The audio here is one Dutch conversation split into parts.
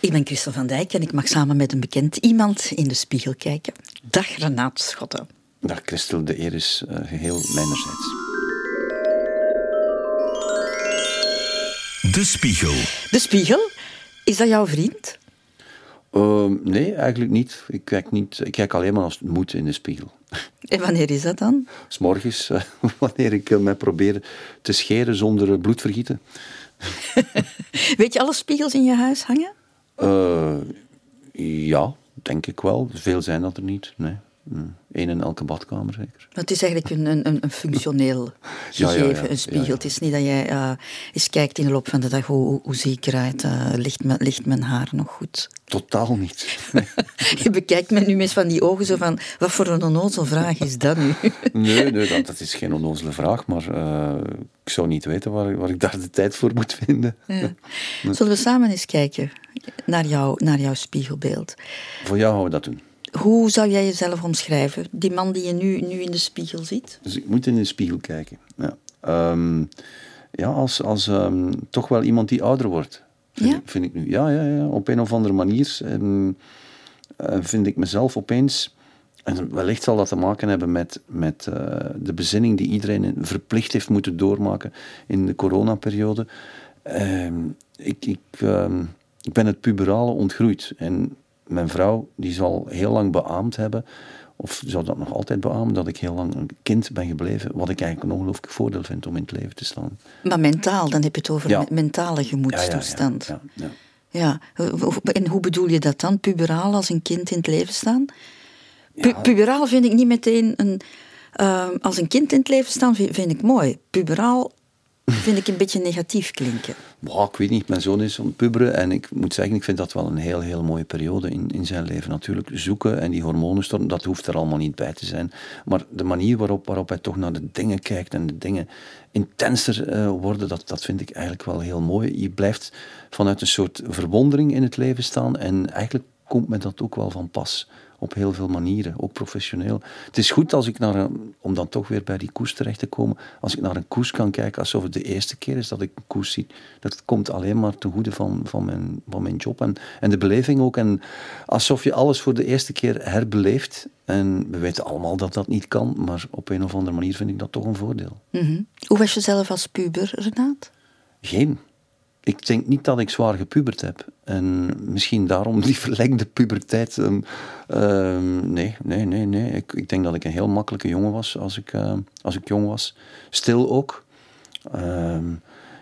Ik ben Christel van Dijk en ik mag samen met een bekend iemand in de spiegel kijken. Dag Renaat Schotten. Dag Christel, de eer is uh, geheel mijnerzijds. De Spiegel. De Spiegel, is dat jouw vriend? Uh, nee, eigenlijk niet. Ik kijk, niet. ik kijk alleen maar als het moet in de spiegel. En wanneer is dat dan? S morgens, uh, wanneer ik uh, mij probeer te scheren zonder bloedvergieten. Weet je alle spiegels in je huis hangen? Uh, ja, denk ik wel. Veel zijn dat er niet. Nee. Eén in elke badkamer zeker. Maar het is eigenlijk een, een, een functioneel gegeven, ja, ja, ja. een spiegel. Het is niet dat jij uh, eens kijkt in de loop van de dag hoe, hoe zie ik eruit, uh, ligt, me, ligt mijn haar nog goed? Totaal niet. Je bekijkt me nu eens van die ogen zo van, wat voor een onnozele vraag is dat nu? nee, nee dat, dat, is geen onnozele vraag, maar uh, ik zou niet weten waar, waar ik daar de tijd voor moet vinden. Zullen we samen eens kijken naar, jou, naar jouw spiegelbeeld? Voor jou gaan we dat doen. Hoe zou jij jezelf omschrijven? Die man die je nu, nu in de spiegel ziet? Dus ik moet in de spiegel kijken. Ja, um, ja als, als um, toch wel iemand die ouder wordt. Vind, ja? ik, vind ik nu. Ja, ja, ja, op een of andere manier um, uh, vind ik mezelf opeens. En wellicht zal dat te maken hebben met, met uh, de bezinning die iedereen verplicht heeft moeten doormaken in de coronaperiode. ik, ik, ik ben het puberale ontgroeid. En mijn vrouw die zal heel lang beaamd hebben, of zou dat nog altijd beamen, dat ik heel lang een kind ben gebleven. Wat ik eigenlijk een ongelooflijk voordeel vind om in het leven te staan. Maar mentaal, dan heb je het over ja. mentale gemoedstoestand. Ja, ja, ja, ja, En hoe bedoel je dat dan? Puberaal als een kind in het leven staan? Pu puberaal vind ik niet meteen een. Uh, als een kind in het leven staan vind, vind ik mooi. Puberaal vind ik een beetje negatief klinken. Ik weet niet, mijn zoon is het puberen en ik moet zeggen, ik vind dat wel een heel, heel mooie periode in, in zijn leven. Natuurlijk, zoeken en die hormonenstorm, dat hoeft er allemaal niet bij te zijn. Maar de manier waarop, waarop hij toch naar de dingen kijkt en de dingen intenser uh, worden, dat, dat vind ik eigenlijk wel heel mooi. Je blijft vanuit een soort verwondering in het leven staan en eigenlijk komt me dat ook wel van pas op heel veel manieren, ook professioneel. Het is goed als ik naar een, om dan toch weer bij die koers terecht te komen, als ik naar een koers kan kijken alsof het de eerste keer is dat ik een koers zie. Dat komt alleen maar ten goede van, van, mijn, van mijn job en, en de beleving ook. En alsof je alles voor de eerste keer herbeleeft. En we weten allemaal dat dat niet kan, maar op een of andere manier vind ik dat toch een voordeel. Mm -hmm. Hoe was je zelf als puber, Renaat? Geen ik denk niet dat ik zwaar gepubert heb. En misschien daarom die verlengde puberteit. Um, nee, nee, nee, nee. Ik, ik, denk dat ik een heel makkelijke jongen was als ik, uh, als ik jong was. Stil ook. Um,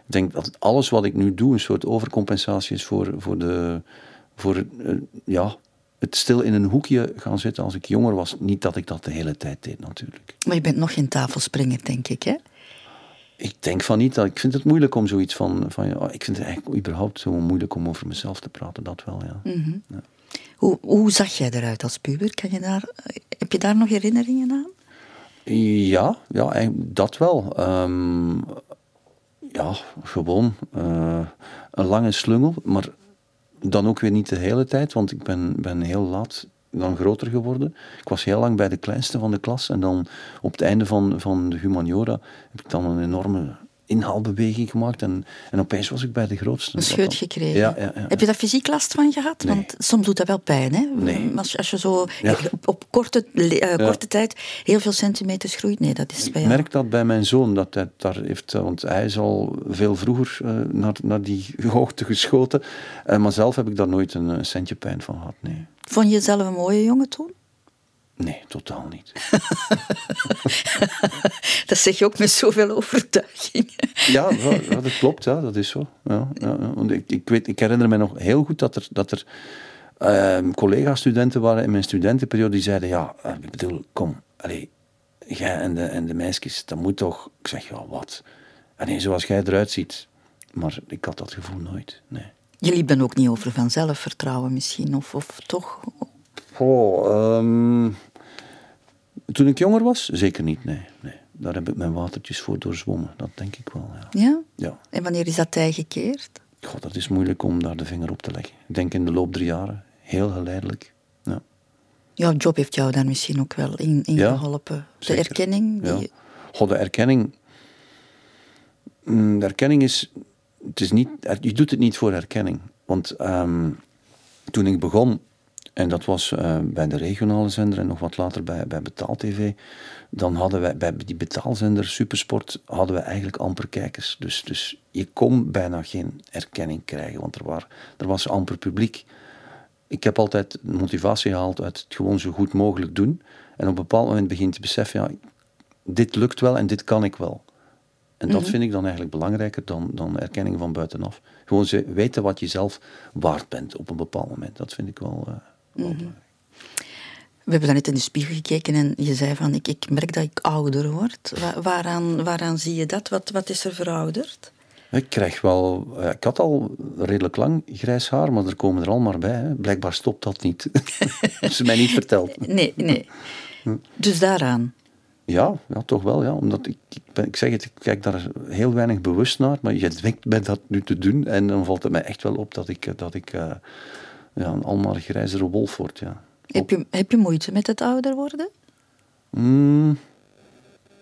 ik denk dat alles wat ik nu doe een soort overcompensatie is voor, voor, de, voor uh, ja, het stil in een hoekje gaan zitten als ik jonger was. Niet dat ik dat de hele tijd deed, natuurlijk. Maar je bent nog geen tafelspringer, denk ik, hè? Ik denk van niet. Ik vind het moeilijk om zoiets van. van ja, ik vind het eigenlijk überhaupt zo moeilijk om over mezelf te praten, dat wel, ja. Mm -hmm. ja. Hoe, hoe zag jij eruit als puber? Kan je daar, heb je daar nog herinneringen aan? Ja, ja dat wel. Um, ja, gewoon uh, een lange slungel, maar dan ook weer niet de hele tijd, want ik ben, ben heel laat dan groter geworden. Ik was heel lang bij de kleinste van de klas en dan op het einde van, van de humaniora heb ik dan een enorme inhaalbeweging gemaakt en, en opeens was ik bij de grootste. Een scheut gekregen. Ja, ja, ja, Heb je daar fysiek last van gehad? Nee. Want soms doet dat wel pijn, hè? Nee. Als, als je zo op, op, korte, uh, korte tijd heel veel centimeters groeit. Nee, dat is bij Ik merk dat bij mijn zoon, dat hij daar heeft, want hij is al veel vroeger uh, naar, naar die hoogte geschoten. Uh, maar zelf heb ik daar nooit een, een centje pijn van gehad, nee. Vond je jezelf een mooie jongen toen? Nee, totaal niet. dat zeg je ook met zoveel overtuiging. ja, ja, dat klopt, ja, dat is zo. Ja, ja, want ik, ik, weet, ik herinner me nog heel goed dat er, dat er uh, collega-studenten waren in mijn studentenperiode die zeiden, ja, ik bedoel, kom, allee, jij en de, en de meisjes, dat moet toch... Ik zeg, ja, wat? Allee, zoals jij eruit ziet. Maar ik had dat gevoel nooit, nee. Je liep dan ook niet over van zelfvertrouwen misschien, of, of toch? Oh, um, toen ik jonger was? Zeker niet, nee, nee. Daar heb ik mijn watertjes voor doorzwommen, dat denk ik wel. Ja? Ja? ja. En wanneer is dat tij gekeerd? God, dat is moeilijk om daar de vinger op te leggen. Ik denk in de loop der jaren, heel geleidelijk. Ja. Jouw job heeft jou daar misschien ook wel in, in ja, geholpen. De zeker. erkenning? Die... Ja. God, de erkenning... De erkenning is... Het is niet, je doet het niet voor erkenning. Want um, toen ik begon, en dat was uh, bij de regionale zender en nog wat later bij, bij Betaal TV, dan hadden wij bij die betaalzender Supersport hadden we eigenlijk amper kijkers. Dus, dus je kon bijna geen erkenning krijgen, want er, waren, er was amper publiek. Ik heb altijd motivatie gehaald uit het gewoon zo goed mogelijk doen. En op een bepaald moment begin je te beseffen, ja, dit lukt wel en dit kan ik wel. En dat mhm. vind ik dan eigenlijk belangrijker dan, dan erkenning van buitenaf. Gewoon ze weten wat je zelf waard bent op een bepaald moment. Dat vind ik wel, uh, wel mhm. We hebben net in de spiegel gekeken en je zei van ik, ik merk dat ik ouder word. waaraan, waaraan zie je dat? Wat, wat is er verouderd? Ik krijg wel... Ik had al redelijk lang grijs haar, maar er komen er al maar bij. Hè. Blijkbaar stopt dat niet. ze mij niet verteld. Nee, nee. Dus daaraan? Ja, ja, toch wel. Ja. Omdat ik, ik, ben, ik zeg het, ik kijk daar heel weinig bewust naar, maar je dwingt mij dat nu te doen. En dan valt het mij echt wel op dat ik, dat ik uh, ja, een almaar grijzere wolf word. Ja. Heb je, heb je moeite met het ouder worden? Mm,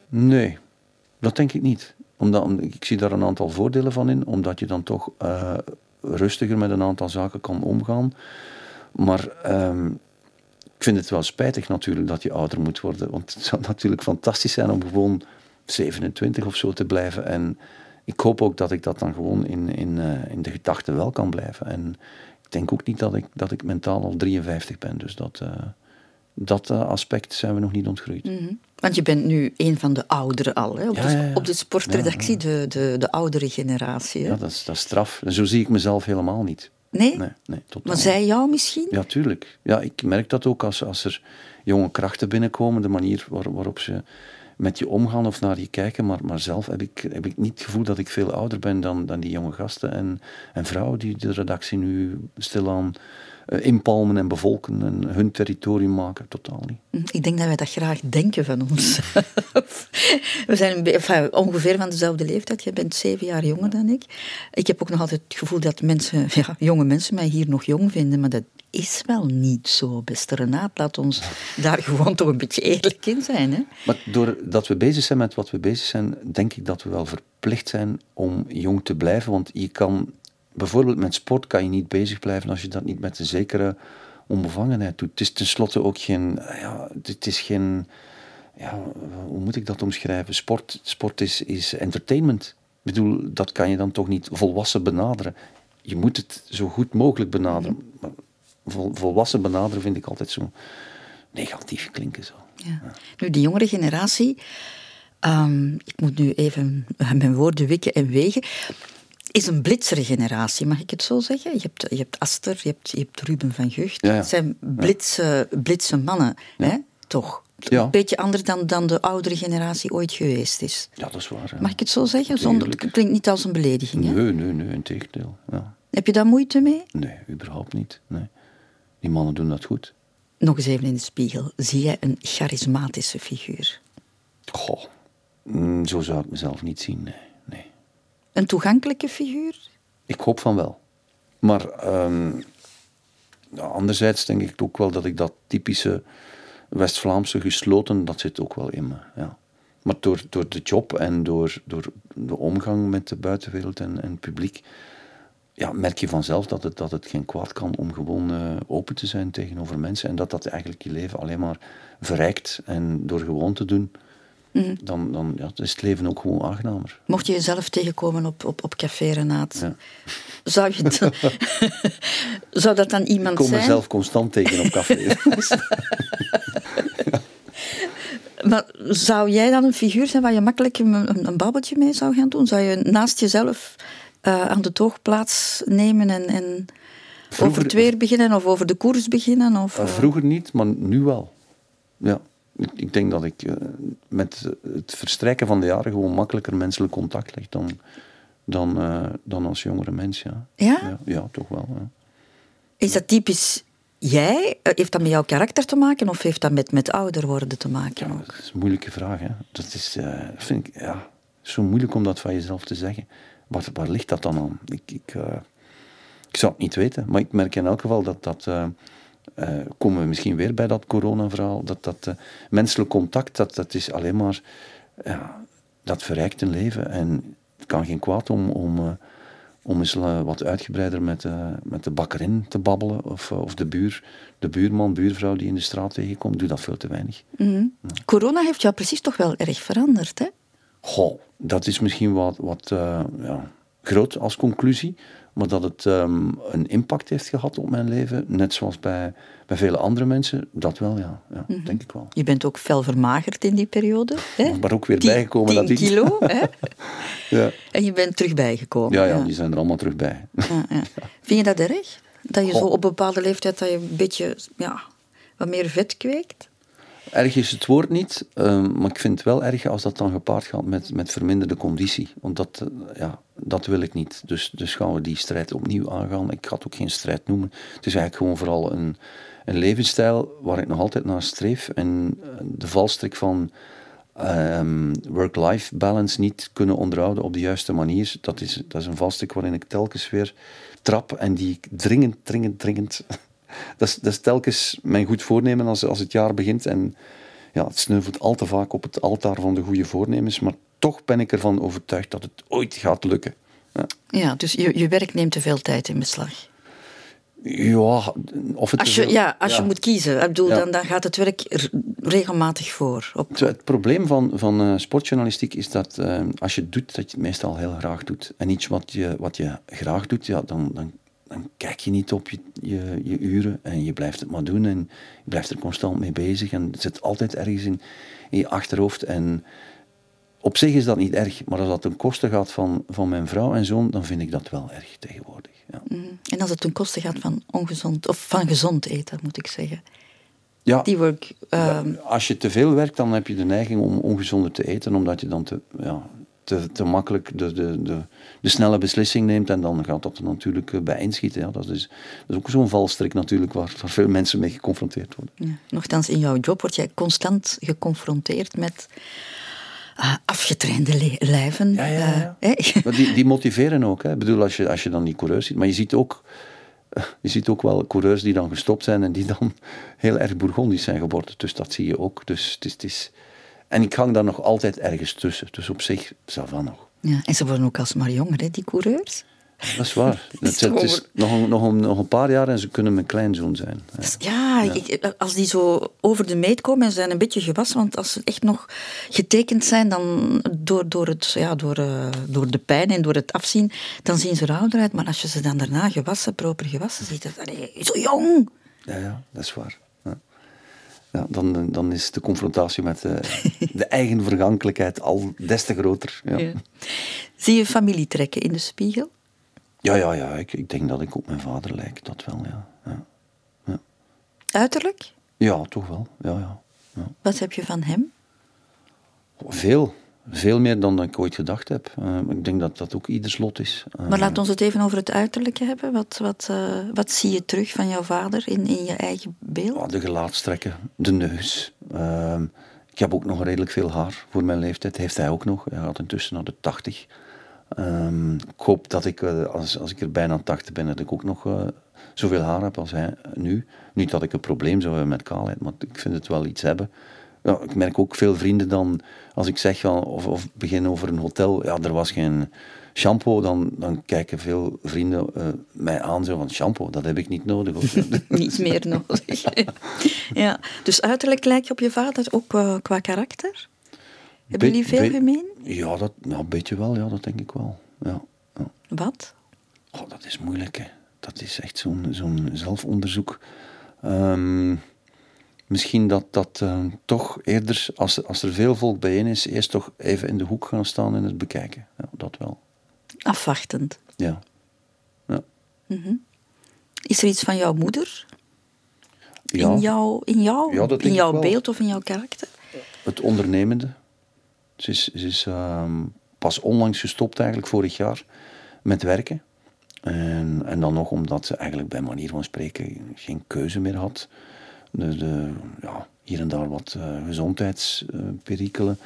nee, dat denk ik niet. Omdat, ik zie daar een aantal voordelen van in, omdat je dan toch uh, rustiger met een aantal zaken kan omgaan. Maar um, ik vind het wel spijtig natuurlijk dat je ouder moet worden. Want het zou natuurlijk fantastisch zijn om gewoon 27 of zo te blijven. En ik hoop ook dat ik dat dan gewoon in, in, uh, in de gedachten wel kan blijven. En ik denk ook niet dat ik, dat ik mentaal al 53 ben. Dus dat, uh, dat uh, aspect zijn we nog niet ontgroeid. Mm -hmm. Want je bent nu een van de ouderen al, hè? Op, ja, de, ja, ja. op de sportredactie, De, de, de oudere generatie. Hè? Ja, dat is, dat is straf. En zo zie ik mezelf helemaal niet. Nee? Nee, nee totaal. Maar zij jou misschien? Ja, tuurlijk. Ja, ik merk dat ook als, als er jonge krachten binnenkomen, de manier waar, waarop ze met je omgaan of naar je kijken. Maar, maar zelf heb ik, heb ik niet het gevoel dat ik veel ouder ben dan, dan die jonge gasten en, en vrouwen die de redactie nu stilaan inpalmen en bevolken en hun territorium maken. Totaal niet. Hm, ik denk dat wij dat graag denken van ons. We zijn enfin, ongeveer van dezelfde leeftijd. Je bent zeven jaar jonger dan ik. Ik heb ook nog altijd het gevoel dat mensen, ja, jonge mensen mij hier nog jong vinden, maar dat is wel niet zo, beste Renaat. Laat ons daar gewoon toch een beetje eerlijk in zijn. Hè? Maar doordat we bezig zijn met wat we bezig zijn, denk ik dat we wel verplicht zijn om jong te blijven. Want je kan, bijvoorbeeld met sport kan je niet bezig blijven als je dat niet met een zekere onbevangenheid doet. Het is tenslotte ook geen, ja, het is geen, ja, hoe moet ik dat omschrijven? Sport, sport is, is entertainment. Ik bedoel, dat kan je dan toch niet volwassen benaderen. Je moet het zo goed mogelijk benaderen volwassen benaderen vind ik altijd zo negatief klinken. Zo. Ja. Nu, die jongere generatie, um, ik moet nu even mijn woorden wikken en wegen, is een blitsere generatie, mag ik het zo zeggen? Je hebt, je hebt Aster, je hebt, je hebt Ruben van Gucht. Ja, ja. Het zijn blitse, blitse mannen, hè? toch? Ja. Een beetje anders dan, dan de oudere generatie ooit geweest is. Ja, dat is waar. Mag ik het zo zeggen? Zonder, het klinkt niet als een belediging. Hè? Nee, nee, nee, in tegendeel. Ja. Heb je daar moeite mee? Nee, überhaupt niet. Nee. Die mannen doen dat goed. Nog eens even in de spiegel. Zie jij een charismatische figuur? Goh, mm, zo zou ik mezelf niet zien, nee. Een toegankelijke figuur? Ik hoop van wel. Maar um, anderzijds denk ik ook wel dat ik dat typische West-Vlaamse gesloten, dat zit ook wel in me. Ja. Maar door, door de job en door, door de omgang met de buitenwereld en, en publiek ja, merk je vanzelf dat het, dat het geen kwaad kan om gewoon uh, open te zijn tegenover mensen. En dat dat eigenlijk je leven alleen maar verrijkt. En door gewoon te doen, mm. dan, dan ja, is het leven ook gewoon aangenamer. Mocht je jezelf tegenkomen op, op, op café Renaat, ja. zou, je zou dat dan iemand Ik kom zijn? mezelf constant tegen op café. Maar zou jij dan een figuur zijn waar je makkelijk een, een, babbeltje mee zou gaan doen? Zou je naast jezelf uh, aan de toog plaatsnemen en, en Vroeger, over het weer beginnen of over de koers beginnen? Of, uh, vroeger niet, maar nu wel. Ja. Ik, denk dat ik uh, met het verstrijken van de jaren gewoon makkelijker menselijk contact leg dan, dan, dan als jongere mens. Ja, ja? ja, ja toch wel. Ja. Is dat typisch jij? Heeft dat met jouw karakter te maken of heeft dat met, met ouder worden te maken? Ja, dat is een moeilijke vraag. Hè. Dat is, vind ik, ja, zo moeilijk om dat van jezelf te zeggen. Waar, waar ligt dat dan aan? Ik, ik, uh, ik zou het niet weten, maar ik merk in elk geval dat dat. Uh, uh, komen we misschien weer bij dat corona-verhaal. Dat, dat menselijk contact, dat, dat is alleen maar. dat verrijkt een leven. En het kan geen kwaad om, om, om eens eh, wat uitgebreider met, met de bakkerin te babbelen. Of, of de, buur, de buurman, buurvrouw die in de straat tegenkomt. Doe dat veel te weinig. Mhm. Corona heeft jou precies toch wel erg veranderd, hè? Goh, dat is misschien wat, wat ja, groot als conclusie. Maar dat het ehm, een impact heeft gehad op mijn leven, net zoals bij, bij vele andere mensen, dat wel, ja. ja mhm. denk ik wel. Je bent ook fel vermagerd in die periode. Hè? Maar ook weer bijgekomen. 10 dat kilo, hè? ja. En je bent terug bijgekomen. Ja, ja, die zijn er allemaal terug bij. Vind je dat erg? Dat je zo op een bepaalde leeftijd dat je een beetje ja, wat meer vet kweekt? Erg is het woord niet, ehm, maar ik vind het wel erg als dat dan gepaard gaat met, met verminderde conditie. Want dat, eh, ja, dat wil ik niet. Dus, dus gaan we die strijd opnieuw aangaan. Ik ga het ook geen strijd noemen. Het is eigenlijk gewoon vooral een, een levensstijl waar ik nog altijd naar streef. En eh, de valstrik van um, work-life balance niet kunnen onderhouden op de juiste manier, dat is, dat is een valstrik waarin ik telkens weer trap en die ik dringend, dringend, dringend dat, is, dat is telkens mijn goed voornemen als, als het jaar begint. En ja, het sneuvelt al te vaak op het altaar van de goede voornemens. Maar toch ben ik ervan overtuigd dat het ooit gaat lukken. Ja, ja dus je, je werk neemt te veel tijd in beslag. Ja, of het als je, ja, als je moet kiezen, ik bedoel, dan, dan gaat het werk regelmatig voor. Op... Het, probleem van, van uh, sportjournalistiek is dat uh, als je het doet, dat je het meestal heel graag doet. En iets wat je, wat je graag doet, ja, dan, dan dan kijk je niet op je, je, je, uren en je blijft het maar doen en je blijft er constant mee bezig en het zit altijd ergens in, in je achterhoofd. En op zich is dat niet erg, maar als dat ten koste gaat van, van mijn vrouw en zoon, dan vind ik dat wel erg tegenwoordig. Ja. Mhm. En als het ten koste gaat van ongezond, of van gezond eten, moet ik zeggen. Ja, die work, ehm, als je te veel werkt, dan heb je de neiging om ongezonder te eten, omdat je dan te, ja, te, te makkelijk de, de, de, de, snelle beslissing neemt en dan gaat dat er natuurlijk eh, bij inschieten. Ja. Dat, is, dat is ook zo'n valstrik natuurlijk waar, waar veel mensen mee geconfronteerd worden. Ja. Nochtans, in jouw job word jij constant geconfronteerd met uh, afgetrainde lijven. Ja, ja, ja. Uh, maar die, die motiveren ook. Hè. Ik bedoel, als je, als je dan die coureurs ziet. Maar je ziet ook... Je ziet ook wel coureurs die dan gestopt zijn en die dan heel erg bourgondisch zijn geworden. Dus dat zie je ook. Dus het is, het is, en ik hang daar nog altijd ergens tussen. Dus op zich, van nog. Ja, en ze worden ook alsmaar jonger, hè, die coureurs. Dat is waar. Het, het is nog een, nog, een, nog een paar jaar en ze kunnen mijn kleinzoon zijn. Ja, ja ik, als die zo over de meet komen en zijn een beetje gewassen, want als ze echt nog getekend zijn dan door, door, het, ja, door, uh, door de pijn en door het afzien, dan zien ze er ouder uit. Maar als je ze dan daarna gewassen, proper gewassen ziet, dan zo jong. Ja, ja, dat is waar ja, dan, dan is de confrontatie met de, de eigen vergankelijkheid al des te groter. Ja. Zie je familie trekken in de spiegel? Ja, ja, ja. Ik, ik denk dat ik op mijn vader lijk, dat wel, ja. ja. Uiterlijk? Ja, toch wel. Ja, ja, ja. Wat heb je van hem? Veel. Veel meer dan ik ooit gedacht heb. Uh, ik denk dat dat ook ieders lot is. Uh, maar laat ons het even over het uiterlijke hebben. Wat, wat, uh, wat zie je terug van jouw vader in, in je eigen beeld? de gelaatstrekken, de neus. Ehm, ik heb ook nog redelijk veel haar voor mijn leeftijd. Heeft hij ook nog. Hij gaat intussen naar de 80. Um, ik hoop dat ik, als, als ik er bijna 80 ben, dat ik ook nog zoveel haar heb als hij nu. Niet dat ik een probleem zou hebben met kaalheid, maar ik vind het wel iets hebben ja, ik merk ook veel vrienden dan, als ik zeg of, of begin over een hotel, ja, er was geen shampoo, dan, dan kijken veel vrienden uh, mij aan zo van shampoo, dat heb ik niet nodig. niet meer nodig. ja, dus uiterlijk lijk je op je vader ook uh, qua karakter? Hebben jullie veel gemeen? Ja, dat, nou, een beetje wel, ja, dat denk ik wel. Ja, ja. Wat? Oh, dat is moeilijk, hè. Dat is echt zo'n zo'n zelfonderzoek. Um, misschien dat dat uh, toch eerder, als, als er veel volk bijeen is, eerst toch even in de hoek gaan staan en het bekijken. Ja, dat wel. Afwachtend. Ja. ja. Mm -hmm. Is er iets van jouw moeder? Ja. In, jou, in, jou, ja, in jouw beeld of in jouw karakter? Het ondernemende. Ze is, ze is uh, pas onlangs gestopt, eigenlijk vorig jaar, met werken. En, en dan nog omdat ze eigenlijk bij manier van spreken geen keuze meer had de, de, ja, hier en daar wat uh, gezondheidsperikelen.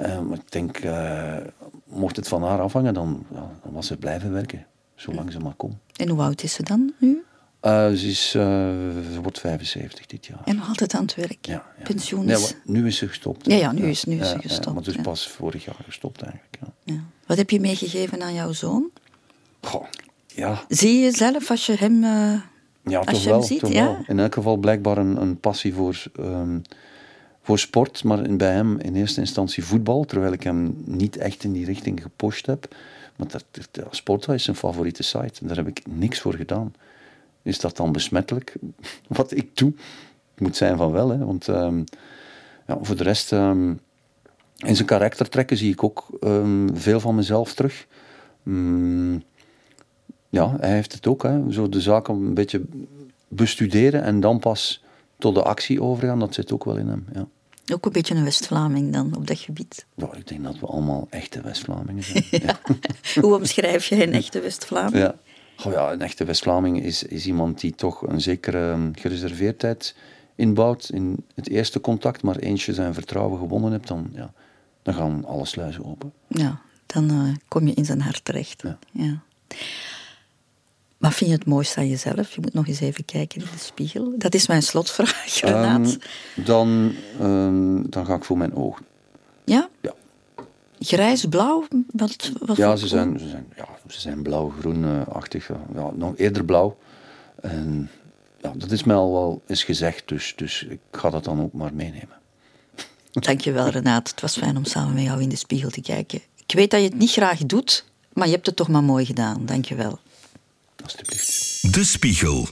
Uh, maar ik denk, uh, mocht het van haar afhangen, dan, ja, dan was ze blijven werken, zolang ze maar kon. En hoe oud is ze dan nu? ze, is, ze wordt 75 dit jaar. En nog altijd aan het werk? Ja. ja. Pensioen is... Nee, nu is ze gestopt. Ja, ja nu is, nu is ze gestopt. maar dus pas vorig jaar gestopt eigenlijk. Ja. Wat heb je meegegeven aan jouw zoon? Goh, ja. Zie je jezelf als je hem... Uh, ja, als toch, je wel, hem ziet, toch ja? wel. In elk geval blijkbaar een, een passie voor, um, voor sport, maar bij hem in eerste instantie voetbal, terwijl ik hem niet echt in die richting gepusht heb. Want dat, dat, Sporta is zijn favoriete site en daar heb ik niks voor gedaan. Is dat dan besmettelijk, wat ik doe? Het moet zijn van wel, hè, want um, ja, voor de rest... Um, in zijn karaktertrekken zie ik ook veel van mezelf terug. Mm, ja, hij heeft het ook. Hè. Zo de zaken een beetje bestuderen en dan pas tot de actie overgaan, dat zit ook wel in hem. Ja. Ook een beetje een West-Vlaming dan op dat gebied. Ja, ik denk dat we allemaal echte West-Vlamingen zijn. ja. Hoe omschrijf je een echte West-Vlaming? Ja. Oh ja, een echte West-Vlaming is, is iemand die toch een zekere gereserveerdheid inbouwt in het eerste contact, maar eens je zijn vertrouwen gewonnen hebt, dan, ja, dan gaan alle sluizen open. Ja, dan uh, kom je in zijn hart terecht. Ja. ja. Wat vind je het mooiste aan jezelf? Je moet nog eens even kijken in de spiegel. Dat is mijn slotvraag, Renaat. Um, dan, um, dan ga ik voor mijn ogen. Ja? Ja. Grijs, blauw? Wat, wat ja, ze zijn, ze zijn, ja, ze zijn blauw-groen-achtig. Ja, nog eerder blauw. En ja, dat is mij al wel eens gezegd, dus, dus ik ga dat dan ook maar meenemen. Dankjewel, Renaat. Het was fijn om samen met jou in de spiegel te kijken. Ik weet dat je het niet graag doet, maar je hebt het toch maar mooi gedaan. Dankjewel. Alsjeblieft. De Spiegel.